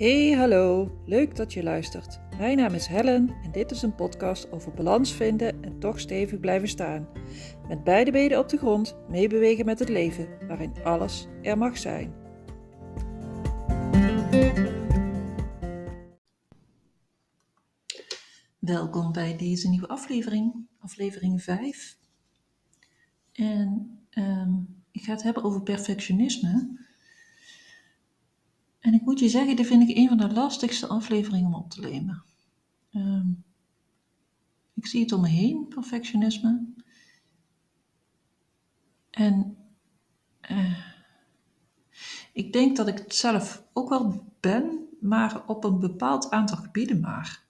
Hey, hallo. Leuk dat je luistert. Mijn naam is Helen en dit is een podcast over balans vinden en toch stevig blijven staan. Met beide benen op de grond, meebewegen met het leven, waarin alles er mag zijn. Welkom bij deze nieuwe aflevering, aflevering 5. En ehm, ik ga het hebben over perfectionisme. En ik moet je zeggen, dit vind ik een van de lastigste afleveringen om op te nemen. Ehm, ik zie het om me heen, perfectionisme. En uh, ik denk dat ik het zelf ook wel ben, maar op een bepaald aantal gebieden maar.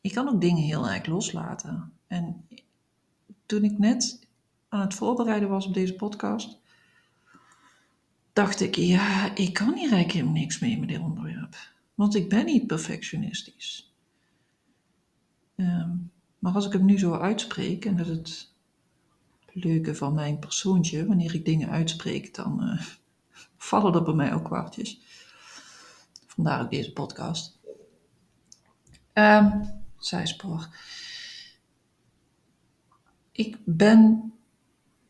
Ik kan ook dingen heel erg loslaten. En toen ik net aan het voorbereiden was op deze podcast, dacht ik, ja, ik kan hier eigenlijk niks mee met dit onderwerp. Want ik ben niet perfectionistisch. Um, maar als ik hem nu zo uitspreek, en dat is het leuke van mijn persoontje, wanneer ik dingen uitspreek, dan uh, vallen er bij mij ook kwartjes. Vandaar ook deze podcast. Um, zijspoor. Ik ben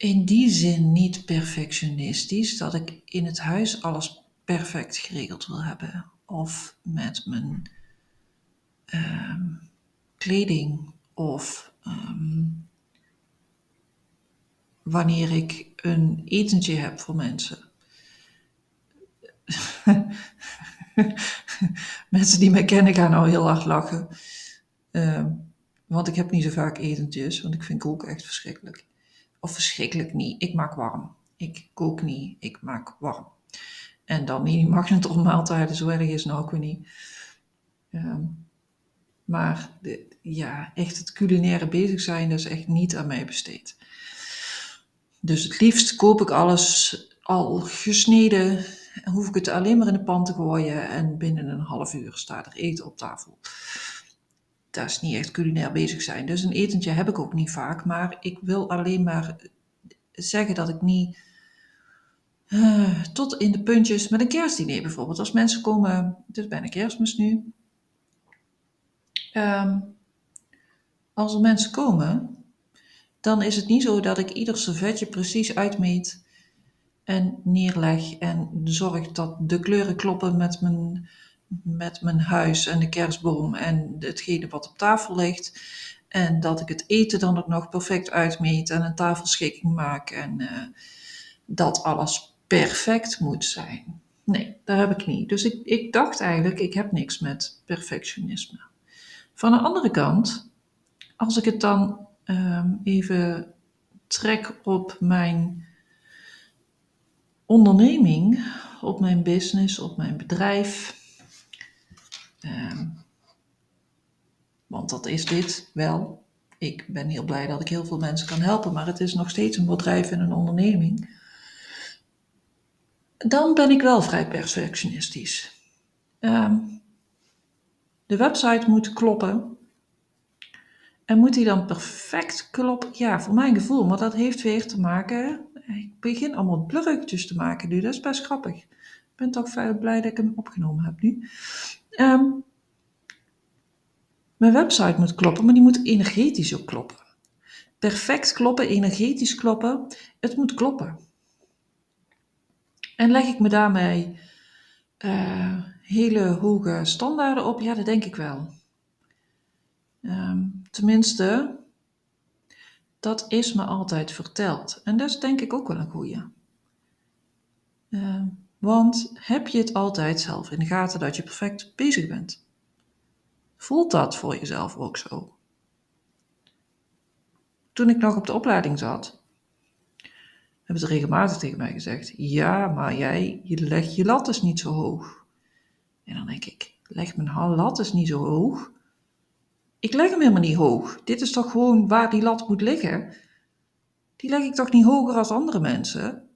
in die zin niet perfectionistisch dat ik in het huis alles perfect geregeld wil hebben. Of met mijn um, kleding of um, wanneer ik een etentje heb voor mensen. mensen die mij kennen gaan nou heel hard lachen. Um, want ik heb niet zo vaak etentjes, want ik vind koken echt verschrikkelijk. Of verschrikkelijk niet. Ik maak warm. Ik kook niet. Ik maak warm. En dan niet magnetron maaltijden, zo erg is nou ook weer niet. Um, maar de, ja, echt het culinaire bezig zijn, dat is echt niet aan mij besteed. Dus het liefst koop ik alles al gesneden. Hoef ik het alleen maar in de pan te gooien en binnen een half uur staat er eten op tafel dat is niet echt culinair bezig zijn. Dus een etentje heb ik ook niet vaak. Maar ik wil alleen maar zeggen dat ik niet uh, tot in de puntjes met een kerstdiner bijvoorbeeld. Als mensen komen, het is bijna kerstmis nu. Um, als er mensen komen, dan is het niet zo dat ik ieder servetje precies uitmeet en neerleg en zorg dat de kleuren kloppen met mijn met mijn huis en de kerstboom en hetgene wat op tafel ligt. En dat ik het eten dan ook nog perfect uitmeet en een tafelschikking maak en uh, dat alles perfect moet zijn. Nee, daar heb ik niet. Dus ik, ik dacht eigenlijk, ik heb niks met perfectionisme. Van de andere kant, als ik het dan um, even trek op mijn onderneming, op mijn business, op mijn bedrijf, Um, want dat is dit wel. Ik ben heel blij dat ik heel veel mensen kan helpen, maar het is nog steeds een bedrijf en een onderneming. Dan ben ik wel vrij perfectionistisch. Um, de website moet kloppen. En moet die dan perfect kloppen? Ja, voor mijn gevoel, maar dat heeft weer te maken. Ik begin allemaal blurretjes te maken nu, dat is best grappig. Ben toch blij dat ik hem opgenomen heb nu. Um, mijn website moet kloppen, maar die moet energetisch ook kloppen. Perfect kloppen, energetisch kloppen, het moet kloppen. En leg ik me daarmee uh, hele hoge standaarden op? Ja, dat denk ik wel. Um, tenminste, dat is me altijd verteld. En dat is denk ik ook wel een goeie. Uh, want heb je het altijd zelf in de gaten dat je perfect bezig bent? Voelt dat voor jezelf ook zo? Toen ik nog op de opleiding zat, hebben ze regelmatig tegen mij gezegd: Ja, maar jij, je legt je lat is niet zo hoog. En dan denk ik: Leg mijn lat is niet zo hoog. Ik leg hem helemaal niet hoog. Dit is toch gewoon waar die lat moet liggen? Die leg ik toch niet hoger als andere mensen?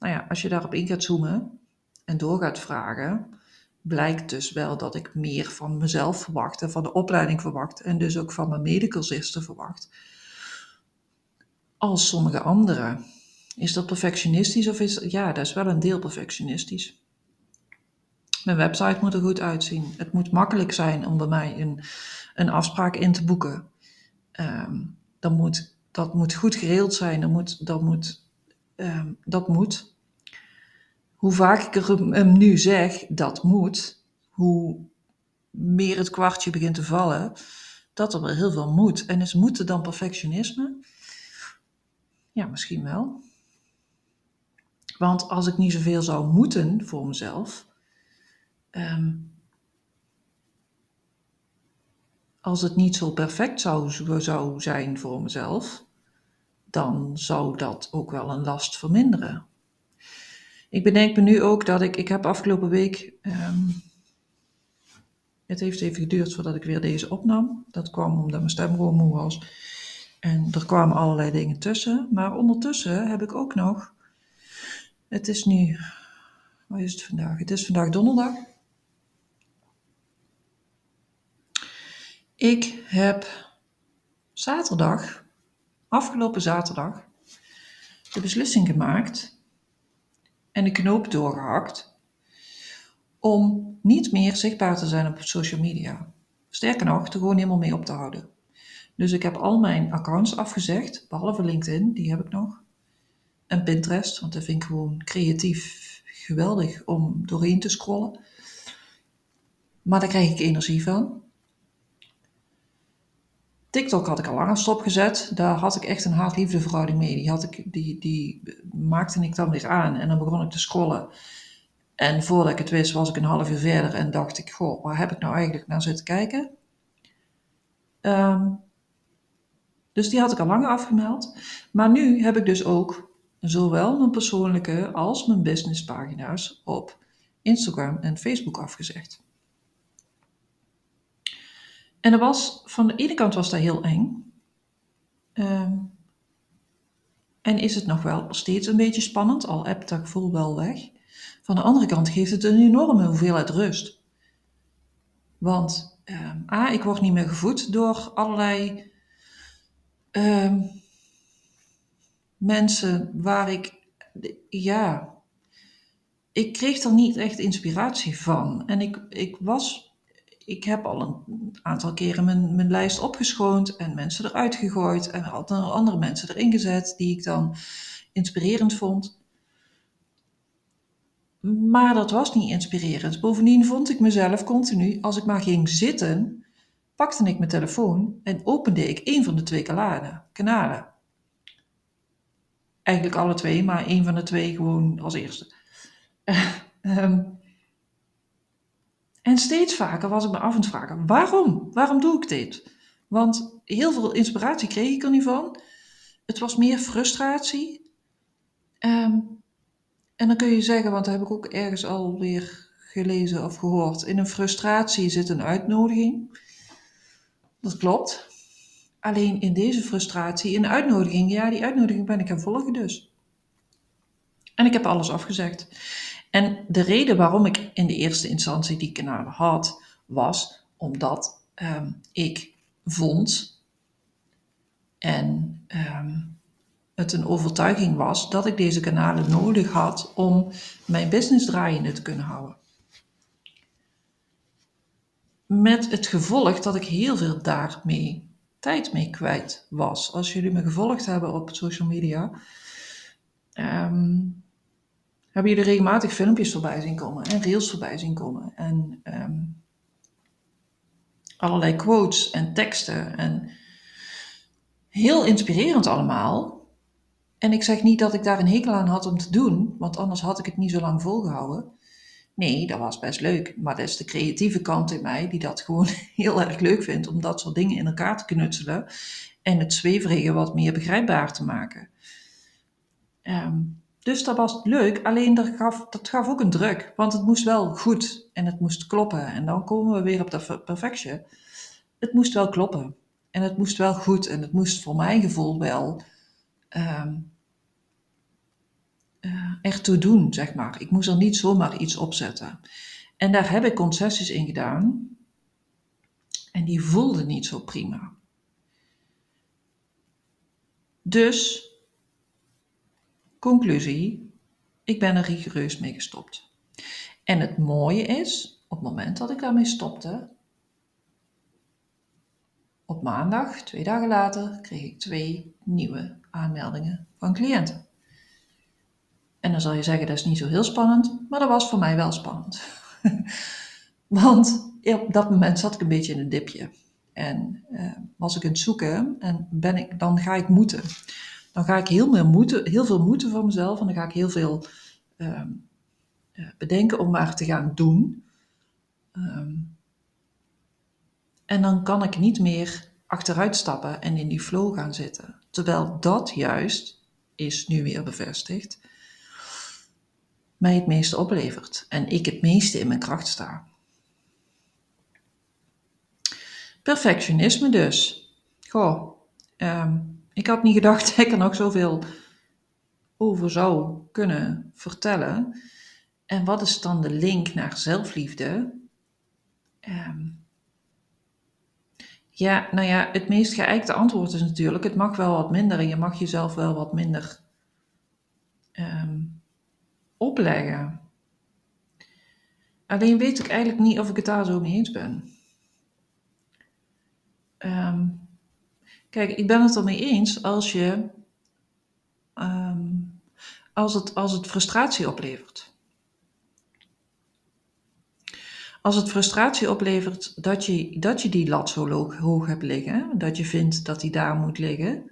Nou ja, als je daarop in gaat zoomen en door gaat vragen, blijkt dus wel dat ik meer van mezelf verwacht en van de opleiding verwacht en dus ook van mijn medecursisten verwacht als sommige anderen. Is dat perfectionistisch of is ja, dat is wel een deel perfectionistisch. Mijn website moet er goed uitzien. Het moet makkelijk zijn om bij mij een, een afspraak in te boeken. Um, dan moet, dat moet goed geregeld zijn. Dat moet, dat, moet, um, dat moet. Hoe vaak ik hem nu zeg, dat moet, hoe meer het kwartje begint te vallen, dat er wel heel veel moet. En is moeten dan perfectionisme? Ja, misschien wel. Want als ik niet zoveel zou moeten voor mezelf, um, als het niet zo perfect zou, zou zijn voor mezelf, dan zou dat ook wel een last verminderen. Ik bedenk me nu ook dat ik, ik heb afgelopen week, um, het heeft even geduurd voordat ik weer deze opnam. Dat kwam omdat mijn stem gewoon moe was. En er kwamen allerlei dingen tussen. Maar ondertussen heb ik ook nog, het is nu, wat is het vandaag? Het is vandaag donderdag. Ik heb zaterdag, afgelopen zaterdag, de beslissing gemaakt en de knoop doorgehakt om niet meer zichtbaar te zijn op social media. Sterker nog, er gewoon helemaal mee op te houden. Dus ik heb al mijn accounts afgezegd, behalve LinkedIn, die heb ik nog. En Pinterest, want dat vind ik gewoon creatief geweldig om doorheen te scrollen. Maar daar krijg ik energie van. TikTok had ik al lang stopgezet. Daar had ik echt een haat-liefde mee. Die, had ik, die, die maakte ik dan weer aan en dan begon ik te scrollen. En voordat ik het wist was ik een half uur verder en dacht ik, goh, waar heb ik nou eigenlijk naar zitten kijken? Um, dus die had ik al lang afgemeld. Maar nu heb ik dus ook zowel mijn persoonlijke als mijn businesspagina's op Instagram en Facebook afgezegd. En er was, van de ene kant was dat heel eng. Um, en is het nog wel steeds een beetje spannend, al heb dat gevoel wel weg. Van de andere kant geeft het een enorme hoeveelheid rust. Want um, A, ik word niet meer gevoed door allerlei um, mensen waar ik, ja, ik kreeg er niet echt inspiratie van. En ik, ik was ik heb al een aantal keren mijn, mijn lijst opgeschoond en mensen eruit gegooid en er andere mensen erin gezet die ik dan inspirerend vond. Maar dat was niet inspirerend. Bovendien vond ik mezelf continu, als ik maar ging zitten, pakte ik mijn telefoon en opende ik een van de twee kanalen. kanalen. Eigenlijk alle twee, maar één van de twee gewoon als eerste. um, En steeds vaker was ik me af en vragen: waarom? Waarom doe ik dit? Want heel veel inspiratie kreeg ik er niet van. Het was meer frustratie. Um, en dan kun je zeggen, want dat heb ik ook ergens alweer gelezen of gehoord. In een frustratie zit een uitnodiging. Dat klopt. Alleen in deze frustratie, in uitnodiging, ja, die uitnodiging ben ik gaan volgen dus. En ik heb alles afgezegd. En de reden waarom ik in de eerste instantie die kanalen had, was omdat um, ik vond en um, het een overtuiging was dat ik deze kanalen nodig had om mijn business draaiende te kunnen houden. Met het gevolg dat ik heel veel daarmee tijd mee kwijt was. Als jullie me gevolgd hebben op social media, um, hebben jullie regelmatig filmpjes voorbij zien komen en reels voorbij zien komen. En um, allerlei quotes en teksten. En heel inspirerend allemaal. En ik zeg niet dat ik daar een hekel aan had om te doen, want anders had ik het niet zo lang volgehouden. Nee, dat was best leuk. Maar dat is de creatieve kant in mij die dat gewoon heel erg leuk vindt om dat soort dingen in elkaar te knutselen en het zweverige wat meer begrijpbaar te maken. Um, dus dat was leuk, alleen dat gaf, dat gaf ook een druk. Want het moest wel goed en het moest kloppen. En dan komen we weer op dat perfectie. Het moest wel kloppen. En het moest wel goed. En het moest voor mijn gevoel wel um, uh, ertoe doen, zeg maar. Ik moest er niet zomaar iets opzetten. En daar heb ik concessies in gedaan. En die voelden niet zo prima. Dus Conclusie: ik ben er rigoureus mee gestopt. En het mooie is, op het moment dat ik daarmee stopte, op maandag, twee dagen later, kreeg ik twee nieuwe aanmeldingen van cliënten. En dan zal je zeggen, dat is niet zo heel spannend, maar dat was voor mij wel spannend. Want op dat moment zat ik een beetje in een dipje. En uh, was ik aan het zoeken en ben ik, dan ga ik moeten. Dan ga ik heel, moeten, heel veel moeten voor mezelf en dan ga ik heel veel uh, bedenken om maar te gaan doen. Um, en dan kan ik niet meer achteruit stappen en in die flow gaan zitten. Terwijl dat juist is nu weer bevestigd mij het meeste oplevert en ik het meeste in mijn kracht sta. Perfectionisme dus. Goh, um, ik had niet gedacht dat ik er nog zoveel over zou kunnen vertellen. En wat is dan de link naar zelfliefde? Um, ja, nou ja, het meest geëikte antwoord is natuurlijk: het mag wel wat minder en je mag jezelf wel wat minder um, opleggen. Alleen weet ik eigenlijk niet of ik het daar zo mee eens ben. Um, kijk, ik ben het ermee eens als je. Um, als, het, als het frustratie oplevert. Als het frustratie oplevert dat je, dat je die lat zo hoog hebt liggen, dat je vindt dat die daar moet liggen,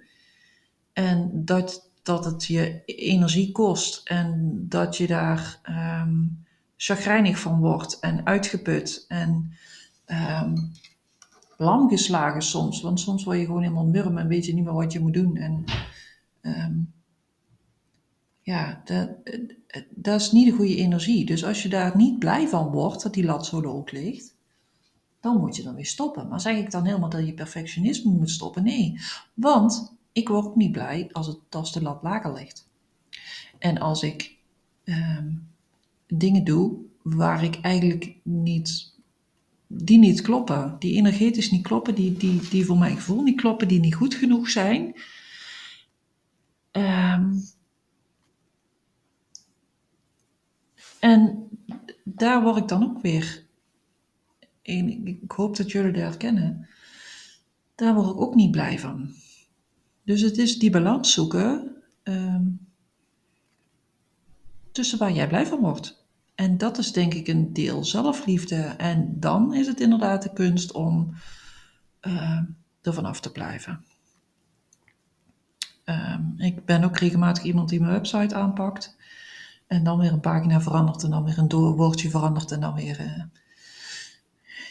en dat, dat het je energie kost en dat je daar um, chagrijnig van wordt en uitgeput en um, lam geslagen soms. Want soms word je gewoon helemaal murm en weet je niet meer wat je moet doen. En um, ja, dat, dat is niet de goede energie. Dus als je daar niet blij van wordt, dat die lat zo hoog ligt, dan moet je dan weer stoppen. Maar zeg ik dan helemaal dat je perfectionisme moet stoppen? Nee, want ik word ook niet blij als, het, als de lat lager ligt. En als ik um, dingen doe waar ik eigenlijk niet, die niet kloppen, die energetisch niet kloppen, die, die, die voor mijn gevoel niet kloppen, die niet goed genoeg zijn. Um, en daar word ik dan ook weer, en ik hoop dat jullie dat herkennen, daar word ik ook niet blij van. Dus het is die balans zoeken um, tussen waar jij blij van wordt. En dat is denk ik een deel zelfliefde. En dan is het inderdaad de kunst om uh, er vanaf te blijven. Um, ik ben ook regelmatig iemand die mijn website aanpakt. En dan weer een pagina verandert en dan weer een woordje verandert en dan weer uh,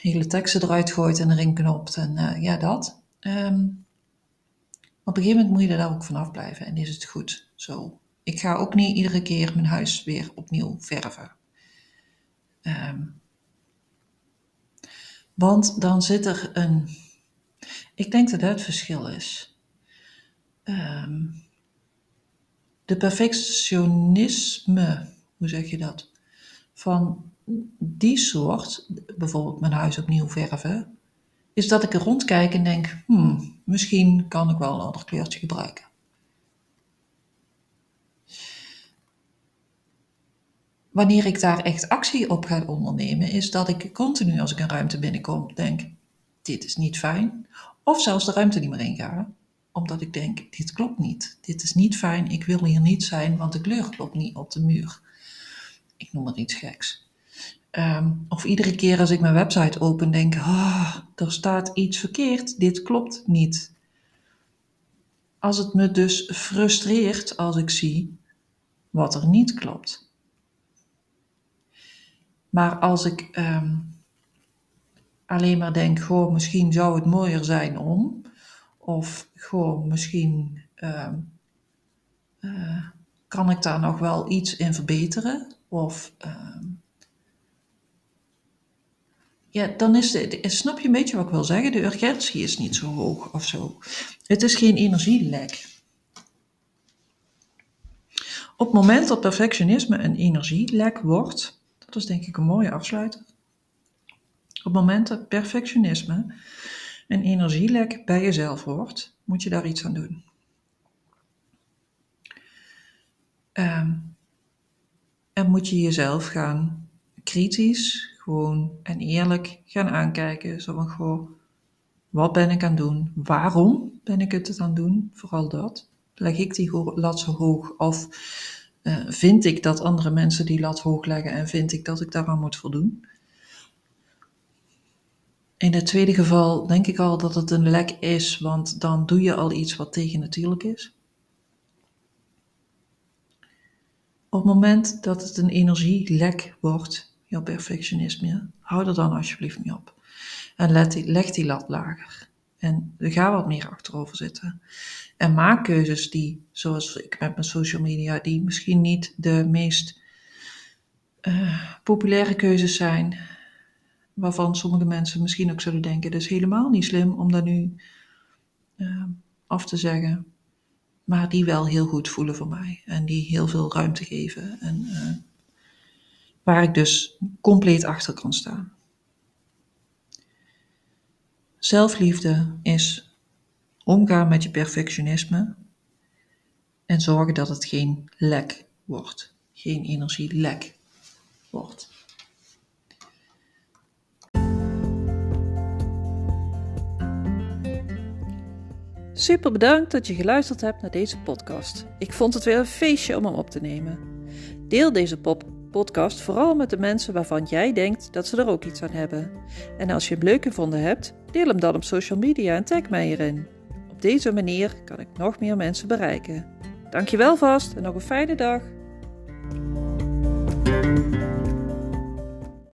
hele teksten eruit gooit en erin knopt. En uh, ja, dat. Um, op een gegeven moment moet je daar ook vanaf blijven en is het goed zo. Ik ga ook niet iedere keer mijn huis weer opnieuw verven. Um, want dan zit er een. Ik denk dat dat het verschil is. Um, de perfectionisme, hoe zeg je dat? Van die soort, bijvoorbeeld mijn huis opnieuw verven, is dat ik er rondkijk en denk, hmm, misschien kan ik wel een ander kleurtje gebruiken. Wanneer ik daar echt actie op ga ondernemen, is dat ik continu als ik een ruimte binnenkom denk, dit is niet fijn. Of zelfs de ruimte niet meer in ga, omdat ik denk, dit klopt niet. Dit is niet fijn, ik wil hier niet zijn, want de kleur klopt niet op de muur. Ik noem het iets geks. Um, of iedere keer als ik mijn website open denk, ah, er staat iets verkeerd, dit klopt niet. Als het me dus frustreert als ik zie wat er niet klopt. Maar als ik um, alleen maar denk, goh, misschien zou het mooier zijn om, of goh, misschien um, uh, kan ik daar nog wel iets in verbeteren, of um, ja, dan is de, snap je een beetje wat ik wil zeggen? De urgentie is niet zo hoog of zo. Het is geen energielek. Op het moment dat perfectionisme een energielek wordt, dat is denk ik een mooie afsluiter. Op het moment dat perfectionisme een energielek bij jezelf wordt, moet je daar iets aan doen. Um, en moet je jezelf gaan kritisch gewoon en eerlijk gaan aankijken. Zo van, goh, wat ben ik aan het doen? Waarom ben ik het aan het doen? Vooral dat. Leg ik die lat zo hoog? Of uh, vind ik dat andere mensen die lat hoog leggen en vind ik dat ik daaraan moet voldoen? In het tweede geval denk ik al dat het een lek is, want dan doe je al iets wat tegennatuurlijk is. Op het moment dat het een energielek wordt, jouw perfectionisme, hou er dan alsjeblieft mee op. En leg die lat lager. En ga wat meer achterover zitten. En maak keuzes die, zoals ik met mijn social media, die misschien niet de meest uh, populaire keuzes zijn. Waarvan sommige mensen misschien ook zullen denken: het is helemaal niet slim om dat nu uh, af te zeggen maar die wel heel goed voelen voor mij en die heel veel ruimte geven en uh, waar ik dus compleet achter kan staan. Zelfliefde is omgaan met je perfectionisme en zorgen dat het geen lek wordt, geen energielek wordt. Super bedankt dat je geluisterd hebt naar deze podcast. Ik vond het weer een feestje om hem op te nemen. Deel deze podcast vooral met de mensen waarvan jij denkt dat ze er ook iets aan hebben. En als je hem leuk gevonden hebt, deel hem dan op social media en tag mij erin. Op deze manier kan ik nog meer mensen bereiken. Dankjewel vast en nog een fijne dag.